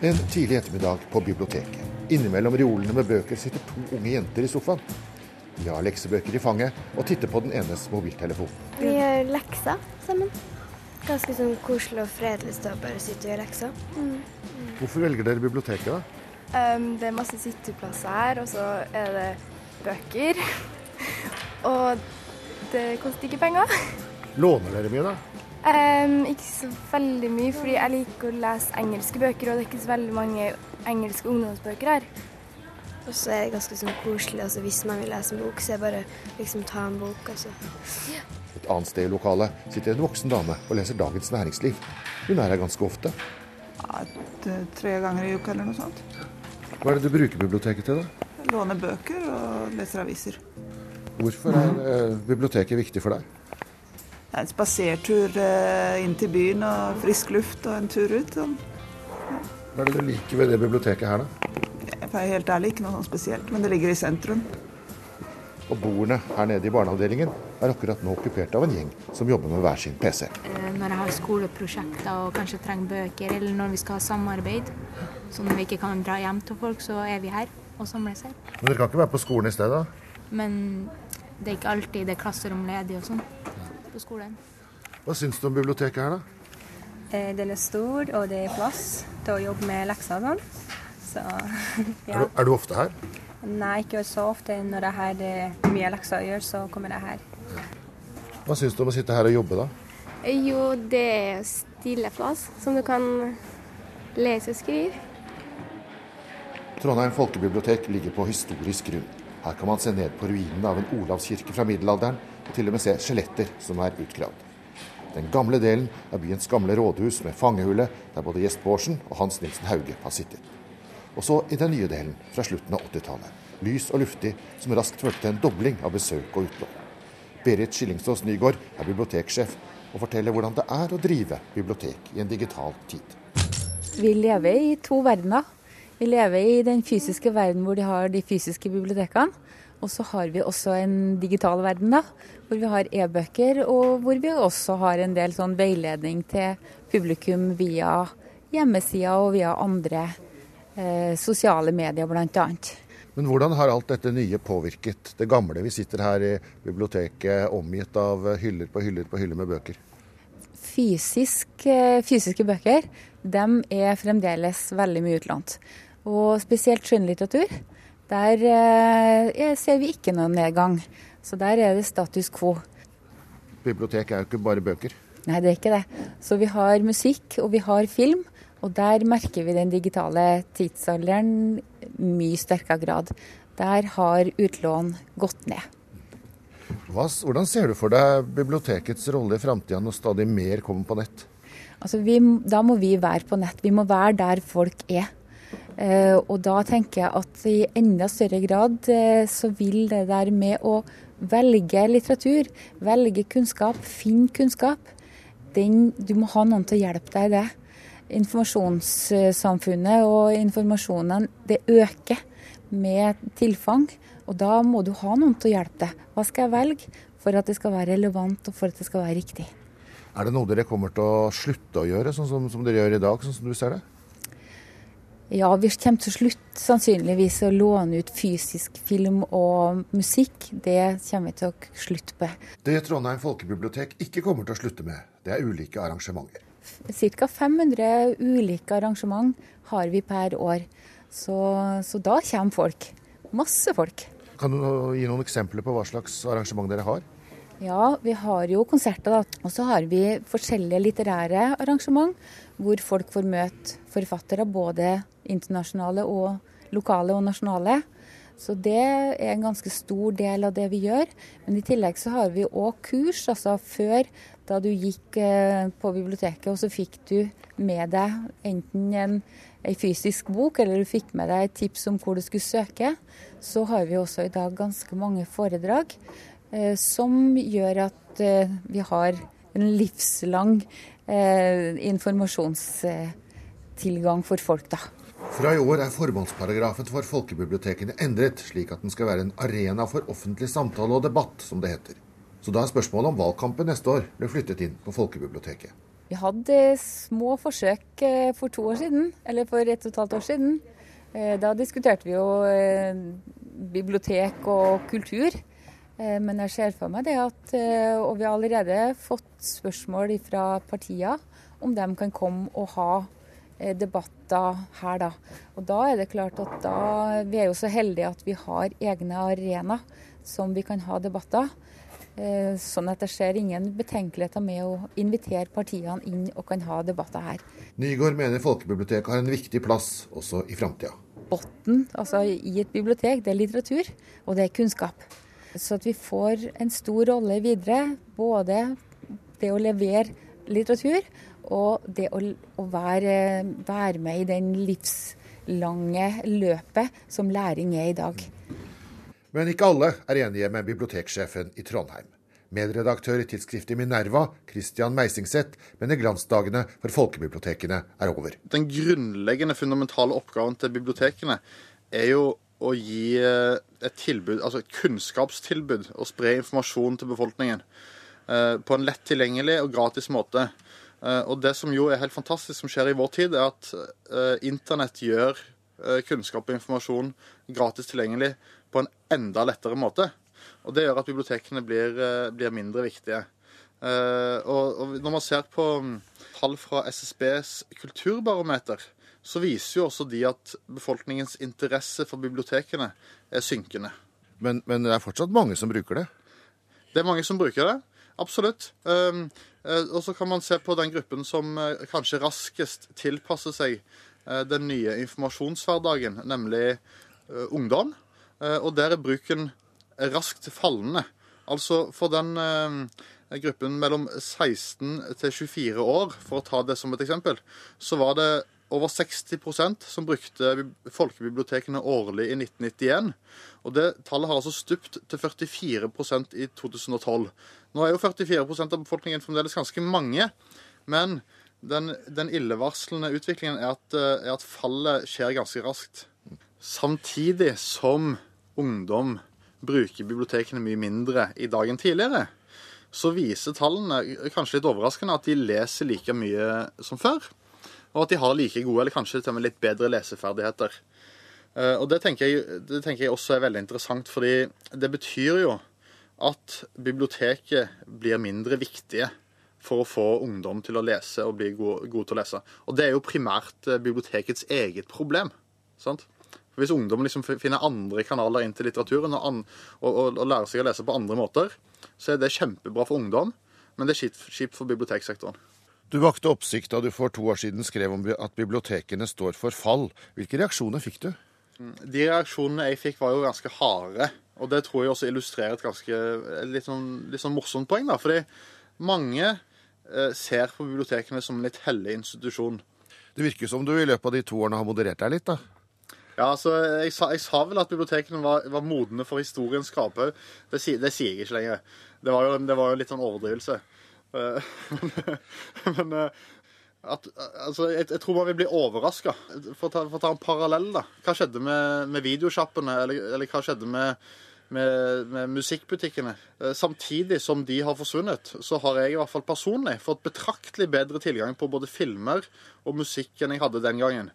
En tidlig ettermiddag på biblioteket. Innimellom reolene med bøker sitter to unge jenter i sofaen. De har leksebøker i fanget og titter på den enes mobiltelefon. Vi gjør lekser sammen. Ganske sånn koselig og fredelig å bare sitte og gjøre lekser. Hvorfor velger dere biblioteket, da? Um, det er masse sitteplasser her, og så er det bøker. og det koster ikke penger. Låner dere mye, da? Um, ikke så veldig mye, fordi jeg liker å lese engelske bøker, og det er ikke så veldig mange engelske ungdomsbøker her. Og så er det ganske sånn koselig. altså Hvis man vil lese en bok, så er det bare liksom ta en bok. altså. Et annet sted i lokalet sitter en voksen dame og leser Dagens Næringsliv. Hun er her ganske ofte. Ja, tre ganger i uka eller noe sånt. Hva er det du bruker biblioteket til, da? Låne bøker og leser aviser. Hvorfor er eh, biblioteket viktig for deg? Det er en spasertur eh, inn til byen og frisk luft og en tur ut. Sånn. Hva er det du liker ved det biblioteket her, da? Jeg er helt ærlig ikke noe sånn spesielt, men det ligger i sentrum. Og bordene her nede i barneavdelingen er akkurat nå okkupert av en gjeng som jobber med hver sin PC. Eh, Når jeg har skoleprosjekter og kanskje trenger bøker, eller når vi skal ha samarbeid, så når vi ikke kan dra hjem til folk, så er vi her og samles her. Men dere kan ikke være på skolen i stedet? da? Men det er ikke alltid det er klasserom ledig og sånn på skolen. Hva syns du om biblioteket her, da? Eh, Den er stor, og det er plass til å jobbe med lekser og sånn. Så Er, du, er du ofte her? Nei, ikke så ofte. Når jeg har eh, mye lekser å gjøre, så kommer jeg her. Hva syns du om å sitte her og jobbe, da? Jo, det er stille plass som du kan lese og skrive. Trondheim folkebibliotek ligger på historisk grunn. Her kan man se ned på ruinene av en olavskirke fra middelalderen, og til og med se skjeletter som er utgravd. Den gamle delen er byens gamle rådhus med fangehule, der både Gjest Bårdsen og Hans Nilsen Hauge har sittet. Og så i den nye delen fra slutten av 80-tallet. Lys og luftig, som raskt førte til en dobling av besøk og utlån. Berit Skillingsås Nygård er biblioteksjef og forteller hvordan det er å drive bibliotek i en digital tid. Vi lever i to verdener. Vi lever i den fysiske verden hvor de har de fysiske bibliotekene. Og så har vi også en digital verden, da, hvor vi har e-bøker, og hvor vi også har en del sånn veiledning til publikum via hjemmesida og via andre eh, sosiale medier, bl.a. Men hvordan har alt dette nye påvirket det gamle? Vi sitter her i biblioteket omgitt av hyller på hyller på hyller med bøker. Fysisk, eh, fysiske bøker de er fremdeles veldig mye utlånt. Og spesielt skjønnlitteratur. Der eh, ser vi ikke noen nedgang. Så der er det status quo. Bibliotek er jo ikke bare bøker. Nei, det er ikke det. Så vi har musikk og vi har film. Og der merker vi den digitale tidsalderen mye sterkere grad. Der har utlån gått ned. Hva, hvordan ser du for deg bibliotekets rolle i framtida når stadig mer kommer på nett? Altså vi, da må vi være på nett. Vi må være der folk er. Eh, og da tenker jeg at i enda større grad eh, så vil det der med å velge litteratur, velge kunnskap, finne kunnskap, den, du må ha noen til å hjelpe deg i det. Informasjonssamfunnet og informasjonen det øker med tilfang. Og da må du ha noen til å hjelpe deg. Hva skal jeg velge for at det skal være relevant og for at det skal være riktig? Er det noe dere kommer til å slutte å gjøre, sånn som, som dere gjør i dag, sånn som du ser det? Ja, vi kommer til slutt sannsynligvis å låne ut fysisk film og musikk. Det kommer vi til å slutte med. Det Trondheim folkebibliotek ikke kommer til å slutte med, det er ulike arrangementer. Ca. 500 ulike arrangement har vi per år. Så, så da kommer folk. Masse folk. Kan du gi noen eksempler på hva slags arrangement dere har? Ja, vi har jo konserter, da. Og så har vi forskjellige litterære arrangement hvor folk får møte forfattere, både internasjonale og lokale og nasjonale. Så det er en ganske stor del av det vi gjør. Men i tillegg så har vi òg kurs. Altså før, da du gikk eh, på biblioteket og så fikk du med deg enten en, en fysisk bok, eller du fikk med deg et tips om hvor du skulle søke, så har vi også i dag ganske mange foredrag eh, som gjør at eh, vi har en livslang eh, informasjonstilgang for folk, da. Fra i år er formålsparagrafen for folkebibliotekene endret, slik at den skal være en arena for offentlig samtale og debatt, som det heter. Så da er spørsmålet om valgkampen neste år blir flyttet inn på folkebiblioteket. Vi hadde små forsøk for to år siden, eller for ett og et halvt år siden. Da diskuterte vi jo bibliotek og kultur. Men jeg ser for meg det at Og vi har allerede fått spørsmål fra partier om de kan komme og ha Eh, debatter her, da. Og da er det klart at da Vi er jo så heldige at vi har egne arenaer som vi kan ha debatter. Eh, sånn at det skjer ingen betenkeligheter med å invitere partiene inn og kan ha debatter her. Nygaard mener folkebiblioteket har en viktig plass også i framtida. Botten altså i et bibliotek, det er litteratur, og det er kunnskap. Så at vi får en stor rolle videre. Både det å levere litteratur, og det å, å være, være, med i den livslange løpet som læring er i dag. Men ikke alle er enige med biblioteksjefen i Trondheim. Medredaktør i tidsskriftet Minerva, Christian Meisingseth, mener glansdagene for folkebibliotekene er over. Den grunnleggende fundamentale oppgaven til bibliotekene er jo å gi eh, et tilbud, altså et kunnskapstilbud og spre informasjon til befolkningen eh, på en lett tilgjengelig og gratis måte. Eh, og det som jo er helt fantastisk som skjer i vår tid, er at uh, internett gjør uh, kunnskap og informasjon gratis tilgjengelig på en enda lettere måte. Og det gjør at bibliotekene blir, blir mindre viktige. Og, og, når man ser på um, tall fra SSBs kulturbarometer, så viser jo også de at befolkningens interesse for bibliotekene er synkende. Men, men det er fortsatt mange som bruker det? Det er mange som bruker det. Absolutt. Um, og så kan man se på den gruppen som eh, kanskje raskest tilpasser seg eh, den nye informasjonshverdagen, nemlig ungdom. Og der er bruken raskt fallende. Altså for den gruppen mellom 16 til 24 år, for å ta det som et eksempel, så var det over 60% som brukte folkebibliotekene årlig i 1991. Og det tallet har altså stupt til 44% i 2012. Nå er jo 44% av befolkningen fremdeles ganske mange, men den, den illevarslende utviklingen er at, er at, fallet skjer ganske raskt. Samtidig som ungdom bruker bibliotekene mye mindre i dag enn tidligere, så viser tallene, kanskje litt overraskende, at de leser like mye som før og at de har like gode, eller kanskje til og med litt bedre leseferdigheter. Eh, og det tenker, jeg, det tenker jeg også er veldig interessant, fordi det betyr jo at biblioteket blir mindre viktige for å få ungdom til å lese og bli gode, gode til å lese. Og det er jo primært eh, bibliotekets eget problem. sant? For Hvis ungdom liksom finner andre kanaler inn til litteraturen og, og, og, og, lærer seg å lese på andre måter, så er det kjempebra for ungdom, men det er kjipt for biblioteksektoren. Du vakte oppsikt da du for to år siden skrev om at bibliotekene står for fall. Hvilke reaksjoner fikk du? Mm, de reaksjonene jeg fikk, var jo ganske harde. Og det tror jeg også illustrerer et ganske litt sånn, litt sånn morsomt poeng. da, fordi mange eh, ser på bibliotekene som en litt hellig institusjon. Det virker som du i løpet av de to årene har moderert deg litt, da? Ja, altså, jeg sa, jeg sa vel at bibliotekene var, var modne for historiens skraphaug. Det, det, sier jeg ikke lenger. Det var jo, det var jo litt sånn overdrivelse. Eh, men, eh, at, altså, jeg, jeg, tror man vil bli overraska. For, for, å ta en parallell, da. Hva skjedde med, med videosjappene? Eller, eller, hva skjedde med, med, med, musikkbutikkene? Eh, samtidig som de har forsvunnet, så har jeg i hvert fall personlig fått betraktelig bedre tilgang på både filmer og musikk enn jeg hadde den gangen.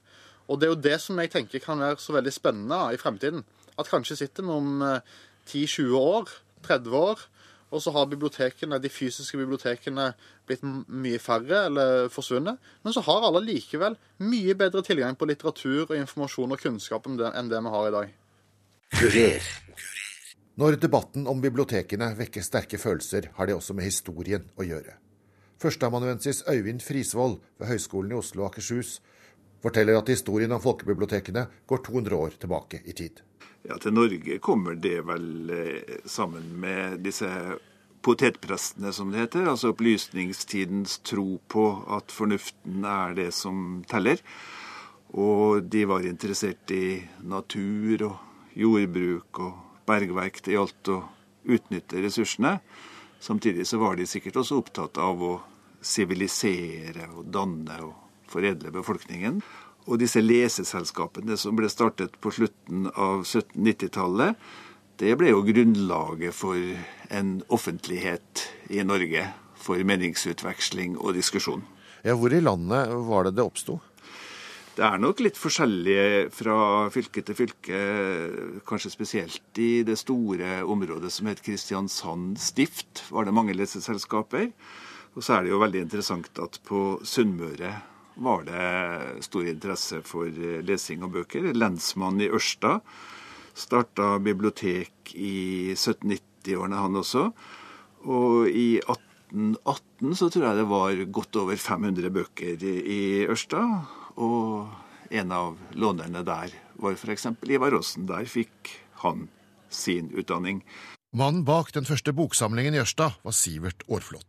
Og det er jo det som jeg tenker kan være så veldig spennende i fremtiden. At kanskje sitter vi om 10-20 år, 30 år, og så har bibliotekene, de fysiske bibliotekene blitt mye færre eller forsvunnet. Men så har alle likevel mye bedre tilgang på litteratur og informasjon og kunnskap enn det, enn det vi har i dag. Kurer. Når debatten om bibliotekene vekker sterke følelser, har det også med historien å gjøre. Førsteamanuensis Øyvind Frisvold ved Høgskolen i Oslo og Akershus forteller at historien om folkebibliotekene går 200 år tilbake i tid. Ja, Til Norge kommer det vel eh, sammen med disse potetprestene, som det heter. Altså opplysningstidens tro på at fornuften er det som teller. Og de var interessert i natur og jordbruk og bergverk. Det gjaldt å utnytte ressursene. Samtidig så var de sikkert også opptatt av å sivilisere og danne og foredle befolkningen. Og disse leseselskapene som ble startet på slutten av 1790-tallet, det ble jo grunnlaget for en offentlighet i Norge for meningsutveksling og diskusjon. Ja, Hvor i landet var det det oppsto? Det er nok litt forskjellig fra fylke til fylke, kanskje spesielt i det store området som het Kristiansand stift, var det mange leseselskaper. Og så er det jo veldig interessant at på Sunnmøre var det stor interesse for lesing og bøker. Lensmannen i Ørsta starta bibliotek i 1790-årene, han også. Og i 1818 så tror jeg det var godt over 500 bøker i Ørsta. Og en av lånerne der var f.eks. Ivar Aasen. Der fikk han sin utdanning. Mannen bak den første boksamlingen i Ørsta var Sivert Aarflot.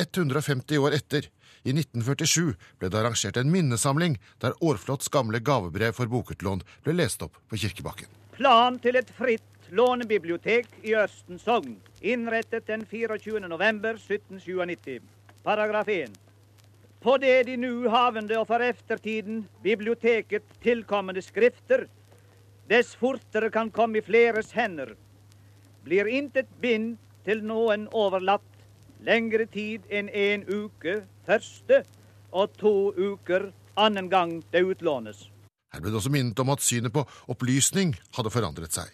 150 år etter, i 1947, ble det arrangert en minnesamling der Aarflots gamle gavebrev for bokutlån ble lest opp på Kirkebakken. Plan til et fritt lånebibliotek i Østen sogn, innrettet den 24. november 1797. Paragraf 1. På det de nu havende og for eftertiden biblioteket tilkommende skrifter, dess fortere kan komme i fleres hender, blir intet bind til noen overlatt lengre tid enn en uke første og to uker annen gang det utlånes. Her ble det også minnet om at synet på opplysning hadde forandret seg.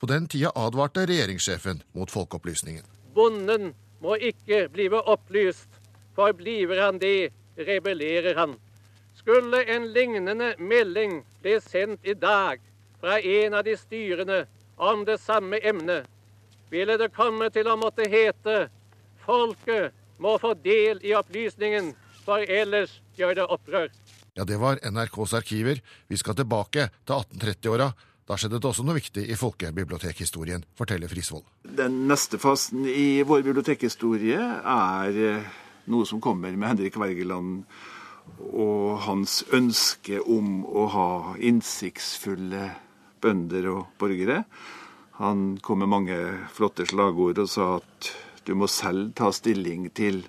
På den tida advarte regjeringssjefen mot folkeopplysningen. Bonden må ikke blive opplyst, for bliver han det, rebellerer han. Skulle en lignende melding bli sendt i dag fra en av de styrende om det samme emnet, ville det komme til å måtte hete folket må få del i opplysningen, for ellers gjør det opprør. Ja, det var NRKs arkiver. Vi skal tilbake til 1830-åra. Da skjedde det også noe viktig i folkebibliotekhistorien, forteller Frisvold. Den neste fasen i vår bibliotekhistorie er eh, noe som kommer med Henrik Wergeland og hans ønske om å ha innsiktsfulle bønder og borgere. Han kom med mange flotte slagord og sa at du må selv ta stilling til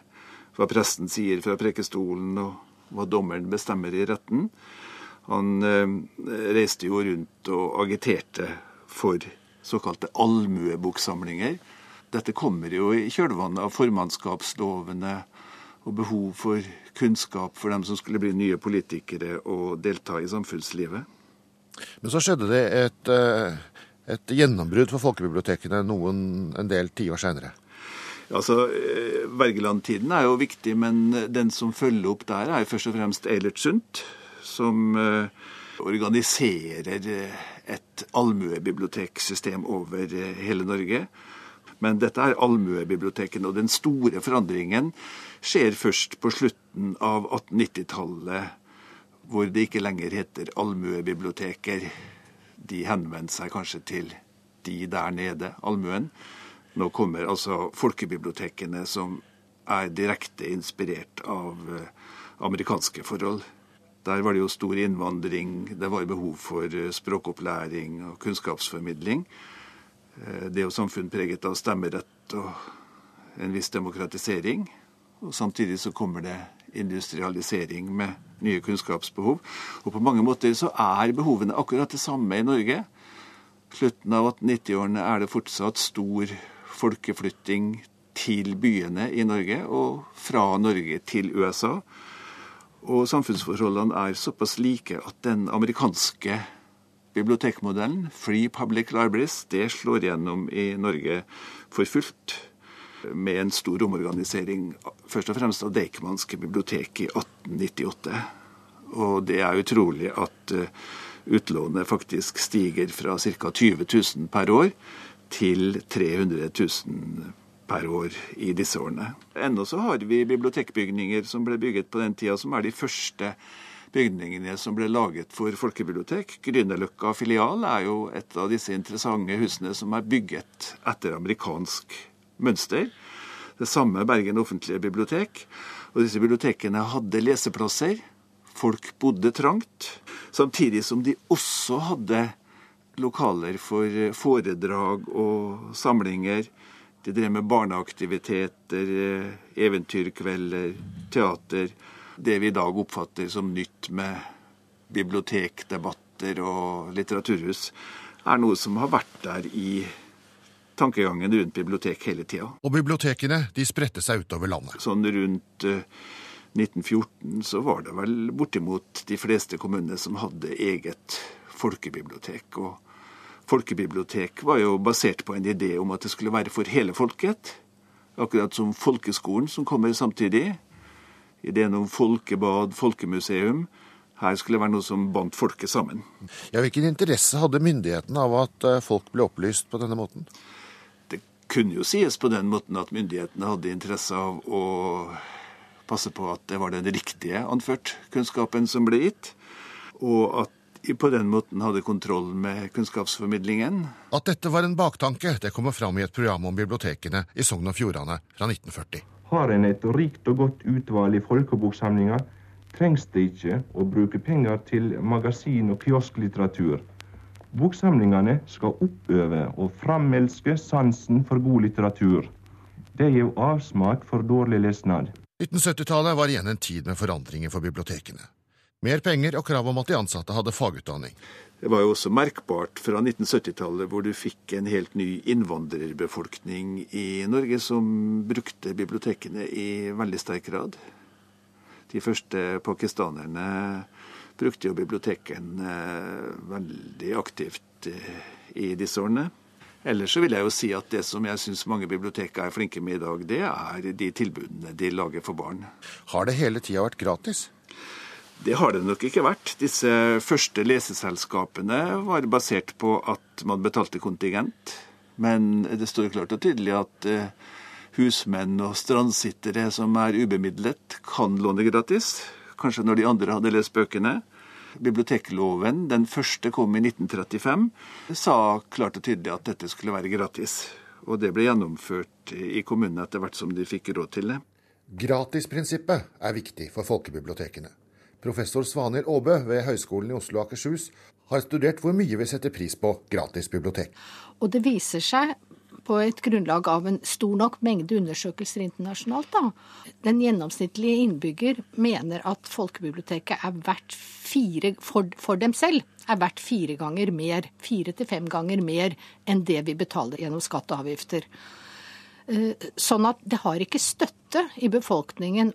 hva presten sier fra prekestolen, og hva dommeren bestemmer i retten. Han eh, reiste jo rundt og agiterte for såkalte allmueboksamlinger. Dette kommer jo i kjølvannet av formannskapslovene og behov for kunnskap for dem som skulle bli nye politikere og delta i samfunnslivet. Men så skjedde det et, eh, et gjennombrudd for folkebibliotekene noen, en del tiår seinere. Altså, Wergeland-tiden er jo viktig, men den som følger opp der, er først og fremst Eilert Sundt, som uh, organiserer et allmuebiblioteksystem over hele Norge. Men dette er allmuebibliotekene, og den store forandringen skjer først på slutten av 1890-tallet, hvor det ikke lenger heter allmuebiblioteker. De henvendte seg kanskje til de der nede, allmuen. Nå kommer altså folkebibliotekene som er direkte inspirert av amerikanske forhold. Der var det jo stor innvandring, det var behov for språkopplæring og kunnskapsformidling. Det er jo samfunn preget av stemmerett og en viss demokratisering. Og samtidig så kommer det industrialisering med nye kunnskapsbehov. Og på mange måter så er behovene akkurat det samme i Norge. Slutten av 1890-årene er det fortsatt stor folkeflytting til byene i Norge og fra Norge til USA. Og samfunnsforholdene er såpass like at den amerikanske bibliotekmodellen, Free Public Libraries, det slår gjennom i Norge for fullt. Med en stor omorganisering, først og fremst av Deichmanske bibliotek i 1898. Og det er utrolig at utlånet faktisk stiger fra ca. 20 000 per år til 300 000 per år i disse årene. Ennå så har vi bibliotekbygninger som ble bygget på den tida, som er de første bygningene som ble laget for folkebibliotek. Grünerløkka filial er jo et av disse interessante husene som er bygget etter amerikansk mønster. Det samme Bergen offentlige bibliotek. Og disse bibliotekene hadde leseplasser. Folk bodde trangt. Samtidig som de også hadde lokaler for foredrag og samlinger. De drev med barneaktiviteter, eventyrkvelder, teater. Det vi i dag oppfatter som nytt med bibliotekdebatter og litteraturhus, er noe som har vært der i tankegangen rundt bibliotek hele tida. Og bibliotekene de spredte seg utover landet. Sånn rundt 1914 så var det vel bortimot de fleste kommunene som hadde eget folkebibliotek. Og folkebibliotek var jo basert på en idé om at det skulle være for hele folket. Akkurat som folkeskolen som kommer samtidig. Ideen om folkebad, folkemuseum. Her skulle det være noe som bandt folket sammen. Ja, Hvilken interesse hadde myndighetene av at eh, folk ble opplyst på denne måten? Det kunne jo sies på den måten at myndighetene hadde interesse av å passe på at det var den riktige anført kunnskapen som ble gitt, og at på den måten hadde kontroll med kunnskapsformidlingen. At dette var en baktanke, det kommer fram i et program om bibliotekene i Sogn og Fjordane fra 1940. Har en et rikt og godt utvalg i folkeboksamlinga, trengs det ikke å bruke penger til magasin- og kiosklitteratur. Boksamlingene skal oppøve og framelske sansen for god litteratur. Det gir avsmak for dårlig lesnad. 1970-tallet var igjen en tid med forandringer for bibliotekene. Mer penger og krav om at de ansatte hadde fagutdanning. Det var jo også merkbart fra 1970-tallet, hvor du fikk en helt ny innvandrerbefolkning i Norge som brukte bibliotekene i veldig sterk grad. De første pakistanerne brukte jo bibliotekene veldig aktivt eh, i disse årene. Ellers så vil jeg jo si at det som jeg syns mange biblioteker er flinke med i dag, det er de tilbudene de lager for barn. Har det hele tida vært gratis? Det har det nok ikke vært. Disse første leseselskapene var basert på at man betalte kontingent. Men det står klart og tydelig at eh, husmenn og strandsittere som er ubemidlet, kan låne gratis. Kanskje når de andre hadde lest bøkene. Bibliotekloven, den første kom i 1935, sa klart og tydelig at dette skulle være gratis. Og det ble gjennomført i kommunene etter hvert som de fikk råd til det. Gratisprinsippet er viktig for folkebibliotekene. Professor Svanhild Aabø ved Høgskolen i Oslo og Akershus har studert hvor mye vi setter pris på gratis bibliotek. Og det viser seg på et grunnlag av en stor nok mengde undersøkelser internasjonalt. Da. Den gjennomsnittlige innbygger mener at folkebiblioteket er verdt fire, for, for dem selv er verdt fire ganger mer, fire til fem ganger mer enn det vi betaler gjennom skatt og avgifter. Eh, sånn at det har ikke støtte i befolkningen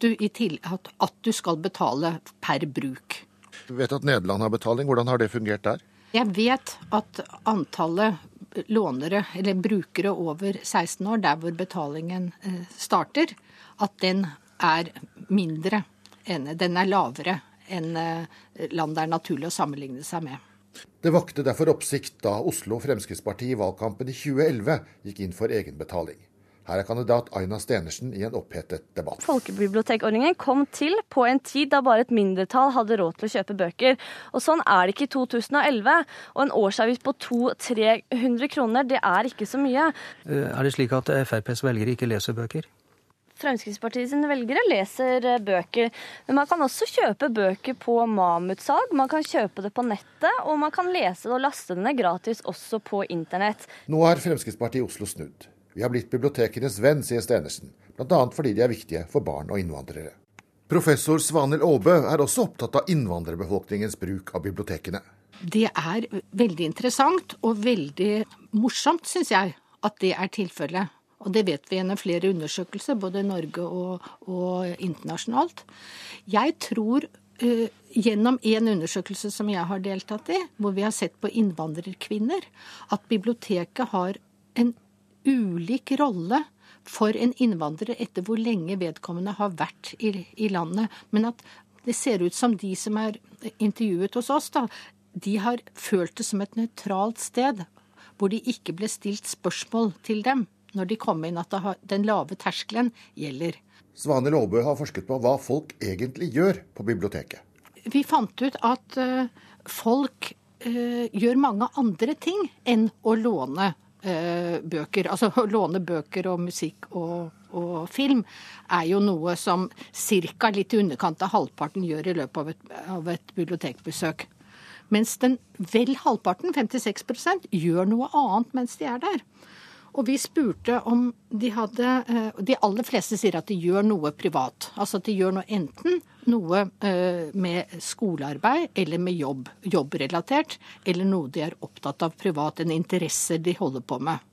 du, til, at, at du skal betale per bruk. Du vet at Nederland har betaling. Hvordan har det fungert der? Jeg vet at antallet lånere, eller brukere over 16 år, der hvor betalingen eh, starter, at den er mindre Den er lavere enn eh, land det er naturlig å sammenligne seg med. Det vakte derfor oppsikt da Oslo Fremskrittsparti i valgkampen i 2011 gikk inn for egenbetaling. Her er kandidat Aina Stenersen i en opphetet debatt. Folkebibliotekordningen kom til på en tid da bare et mindretall hadde råd til å kjøpe bøker. Og Sånn er det ikke i 2011. Og en årsavgift på 200-300 kroner, det er ikke så mye. Eh, er det slik at FrPs velgere ikke leser bøker? Fremskrittspartiet sine velgere leser eh, bøker. Men man kan også kjøpe bøker på Mammutsalg, Man kan kjøpe det på nettet, og man kan lese det og laste det ned gratis også på internett. Nå har Fremskrittspartiet i Oslo snudd. Vi har blitt bibliotekenes venn, sier Stenersen, bl.a. fordi de er viktige for barn og innvandrere. Professor Svanhild Aabø er også opptatt av innvandrerbefolkningens bruk av bibliotekene. Det er veldig interessant og veldig morsomt, syns jeg, at det er tilfellet. Og det vet vi gjennom flere undersøkelser, både i Norge og, og internasjonalt. Jeg tror uh, gjennom en undersøkelse som jeg har deltatt i, hvor vi har sett på innvandrerkvinner, at biblioteket har en ulik rolle for en innvandrer etter hvor lenge vedkommende har vært i, i, landet. Men at det ser ut som de som er intervjuet hos oss, da, de har følt det som et nøytralt sted. Hvor de ikke ble stilt spørsmål til dem når de kom inn, at har, den lave terskelen gjelder. Svane Låbø har forsket på hva folk egentlig gjør på biblioteket. Vi fant ut at uh, folk uh, gjør mange andre ting enn å låne Eh, bøker. Altså å låne bøker og musikk og, og film er jo noe som ca. litt i underkant av halvparten gjør i løpet av et, av et bibliotekbesøk. Mens den vel halvparten, 56% gjør noe annet mens de er der. Og vi spurte om de hadde eh, De aller fleste sier at de gjør noe privat. Altså at de gjør noe enten noe eh, med skolearbeid eller med jobb. Jobbrelatert. Eller noe de er opptatt av privat. En interesse de holder på med.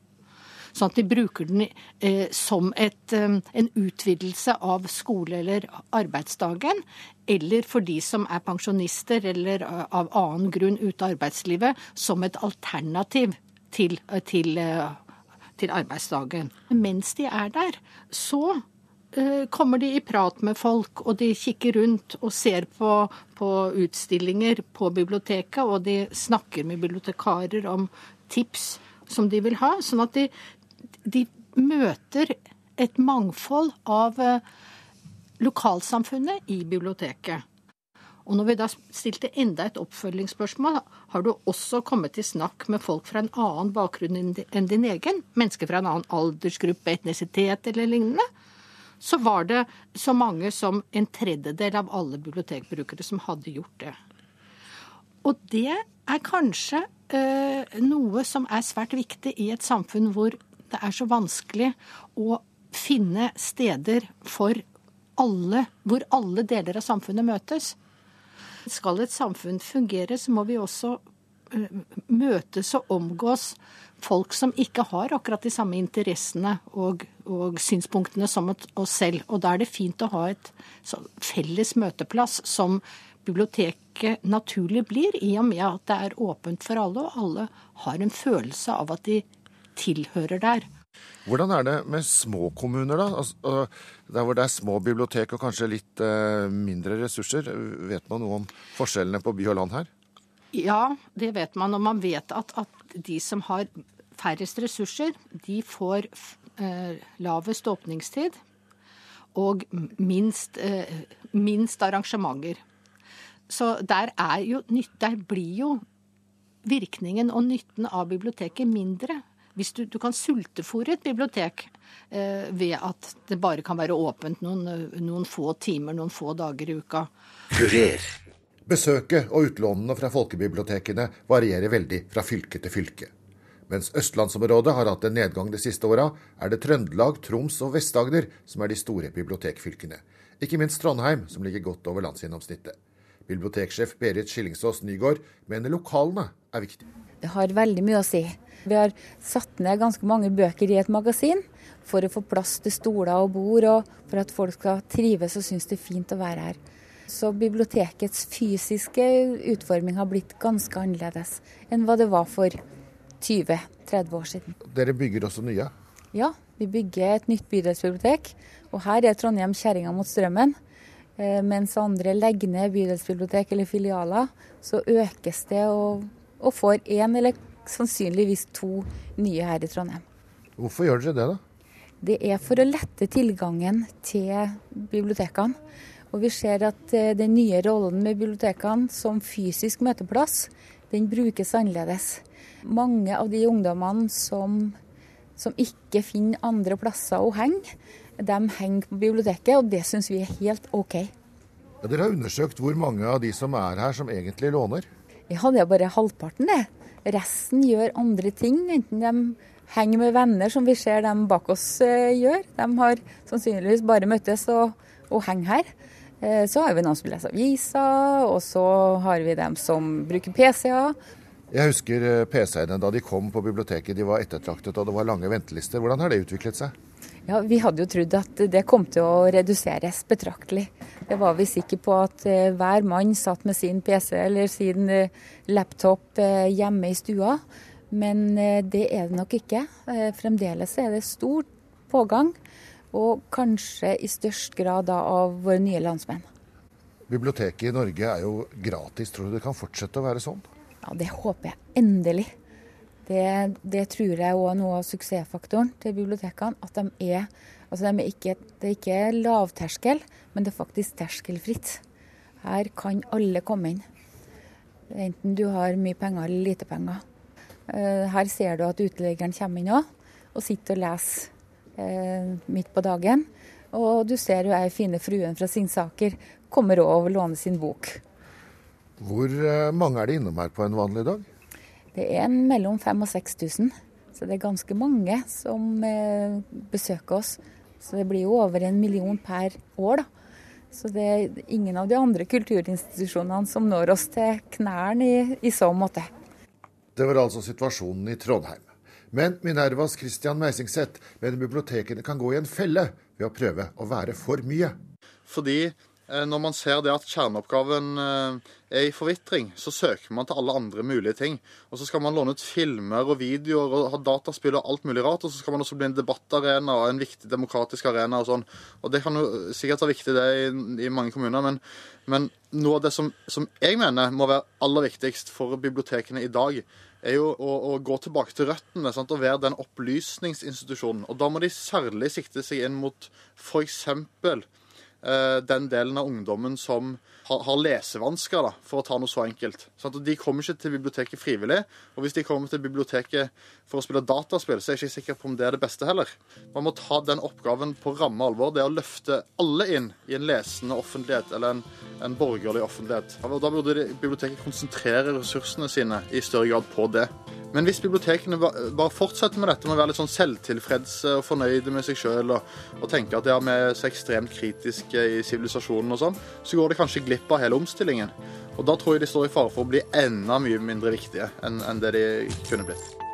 Sånn at de bruker den eh, som et, eh, en utvidelse av skole- eller arbeidsdagen. Eller for de som er pensjonister eller av annen grunn ute av arbeidslivet, som et alternativ til, til, til arbeidsdagen. Mens de er der, så kommer de i prat med folk, og de kikker rundt og ser på, på utstillinger på biblioteket, og de snakker med bibliotekarer om tips som de vil ha. Sånn at de, de møter et mangfold av eh, lokalsamfunnet i biblioteket. Og når vi da stilte enda et oppfølgingsspørsmål, har du også kommet i snakk med folk fra en annen bakgrunn enn din egen? Mennesker fra en annen aldersgruppe, etnisitet eller lignende? Så var det så mange som en tredjedel av alle bibliotekbrukere som hadde gjort det. Og det er kanskje eh, noe som er svært viktig i et samfunn hvor det er så vanskelig å finne steder for alle, hvor alle deler av samfunnet møtes. Skal et samfunn fungere, så må vi også møtes og omgås folk som ikke har akkurat de samme interessene og, og synspunktene som oss selv. Og da er det fint å ha et felles møteplass som biblioteket naturlig blir, i og med at det er åpent for alle, og alle har en følelse av at de tilhører der. Hvordan er det med små kommuner, da? Altså, der hvor det er små bibliotek og kanskje litt eh, mindre ressurser. Vet man noe om forskjellene på by og land her? Ja, det vet man. Og man vet at, at de som har færrest ressurser, de får eh, lavest åpningstid og minst, eh, minst arrangementer. Så der, jo, der blir jo virkningen og nytten av biblioteket mindre hvis du, du kan sultefòre et bibliotek eh, ved at det bare kan være åpent noen, noen, få timer, noen få dager i uka. Kurer. Besøket og utlånene fra folkebibliotekene varierer veldig fra fylke til fylke. Mens østlandsområdet har hatt en nedgang de siste åra, er det Trøndelag, Troms og Vest-Agder som er de store bibliotekfylkene. Ikke minst Trondheim, som ligger godt over landsgjennomsnittet. Biblioteksjef Berit Skillingsås Nygård mener lokalene er viktige. Det har veldig mye å si. Vi har satt ned ganske mange bøker i et magasin for å få plass til stoler og bord, og for at folk skal trives og synes det er fint å være her. Så bibliotekets fysiske utforming har blitt ganske annerledes enn hva det var for 20-30 år siden. Dere bygger også nye? Ja, vi bygger et nytt bydelsbibliotek. Og her er Trondheim kjerringa mot strømmen. Eh, mens andre legger ned bydelsbibliotek eller filialer, så økes det og, og får én eller sannsynligvis to nye her i Trondheim. Hvorfor gjør dere det, da? Det er for å lette tilgangen til bibliotekene. Og vi ser at eh, den nye rollen med bibliotekene som fysisk møteplass, den brukes annerledes. Mange av de ungdommene som, som ikke finner andre plasser å henge, de henger på biblioteket, og det syns vi er helt OK. Ja, dere har undersøkt hvor mange av de som er her, som egentlig låner? Ja, det er bare halvparten, det. Resten gjør andre ting, enten de henger med venner, som vi ser dem bak oss uh, gjør. De har sannsynligvis bare møttes og, og henger her. Uh, så har vi noen som leser aviser, og så har vi dem som bruker PC-er. Jeg husker eh, PC-ene da de kom på biblioteket. De var ettertraktet og det var lange ventelister. Hvordan har det utviklet seg? Ja, Vi hadde jo trodd at det kom til å reduseres betraktelig. Det var vi sikre på at hver mann satt med sin PC eller sin laptop hjemme i stua. Men det er det nok ikke. Fremdeles er det stor pågang, og kanskje i størst grad da av våre nye landsmenn. Biblioteket i Norge er jo gratis. Tror du det kan fortsette å være sånn? Ja, Det håper jeg endelig. Det, det tror jeg òg er noe av suksessfaktoren til bibliotekene. At de er, altså de er ikke, det er ikke lavterskel, men det er faktisk terskelfritt. Her kan alle komme inn. Enten du har mye penger eller lite penger. Her ser du at uteliggeren kommer inn òg, og sitter og leser eh, midt på dagen. Og du ser jo ei fine fruen fra Singsaker kommer òg og låner sin bok. Hvor mange er det innom her på en vanlig dag? Det er mellom 5000 og 6000. Så det er ganske mange som eh, besøker oss. Så det blir jo over en million per år, da. Så det er ingen av de andre kulturinstitusjonene som når oss til knærne i, i så måte. Det var altså situasjonen i Trondheim. Men Minervas Christian Meisingseth mener bibliotekene kan gå i en felle ved å prøve å være for mye. Fordi eh, når man ser det at kjerneoppgaven eh, er i forvitring, så søker man til alle andre mulige ting. Og så skal man låne ut filmer og videoer og ha dataspill og alt mulig rart. Og så skal man også bli en debattarena og en viktig demokratisk arena og sånn. Og det kan jo sikkert være viktig det i, i mange kommuner, men, men noe av det som, som jeg mener må være aller viktigst for bibliotekene i dag, er jo å, å gå tilbake til røttene sant? og være den opplysningsinstitusjonen. Og da må de særlig sikte seg inn mot f.eks. Eh, den delen av ungdommen som har, lesevansker, da, for å ta noe så enkelt. Og De kommer ikke til biblioteket frivillig. Og hvis de kommer til biblioteket for å spille dataspill, så er jeg ikke sikker på om det er det beste heller. Man må ta den oppgaven på ramme alvor. Det er å løfte alle inn i en lesende offentlighet, eller en, en borgerlig offentlighet. Og Da burde biblioteket konsentrere ressursene sine i større grad på det. Men hvis bibliotekene bare fortsetter med dette med å være litt sånn selvtilfredse og fornøyde med seg sjøl og, og tenke at ja, vi er så ekstremt kritiske i sivilisasjonen og sånn, så går det kanskje glipp av hele omstillingen. Og da tror jeg de står i fare for å bli enda mye mindre viktige enn, enn det de kunne blitt.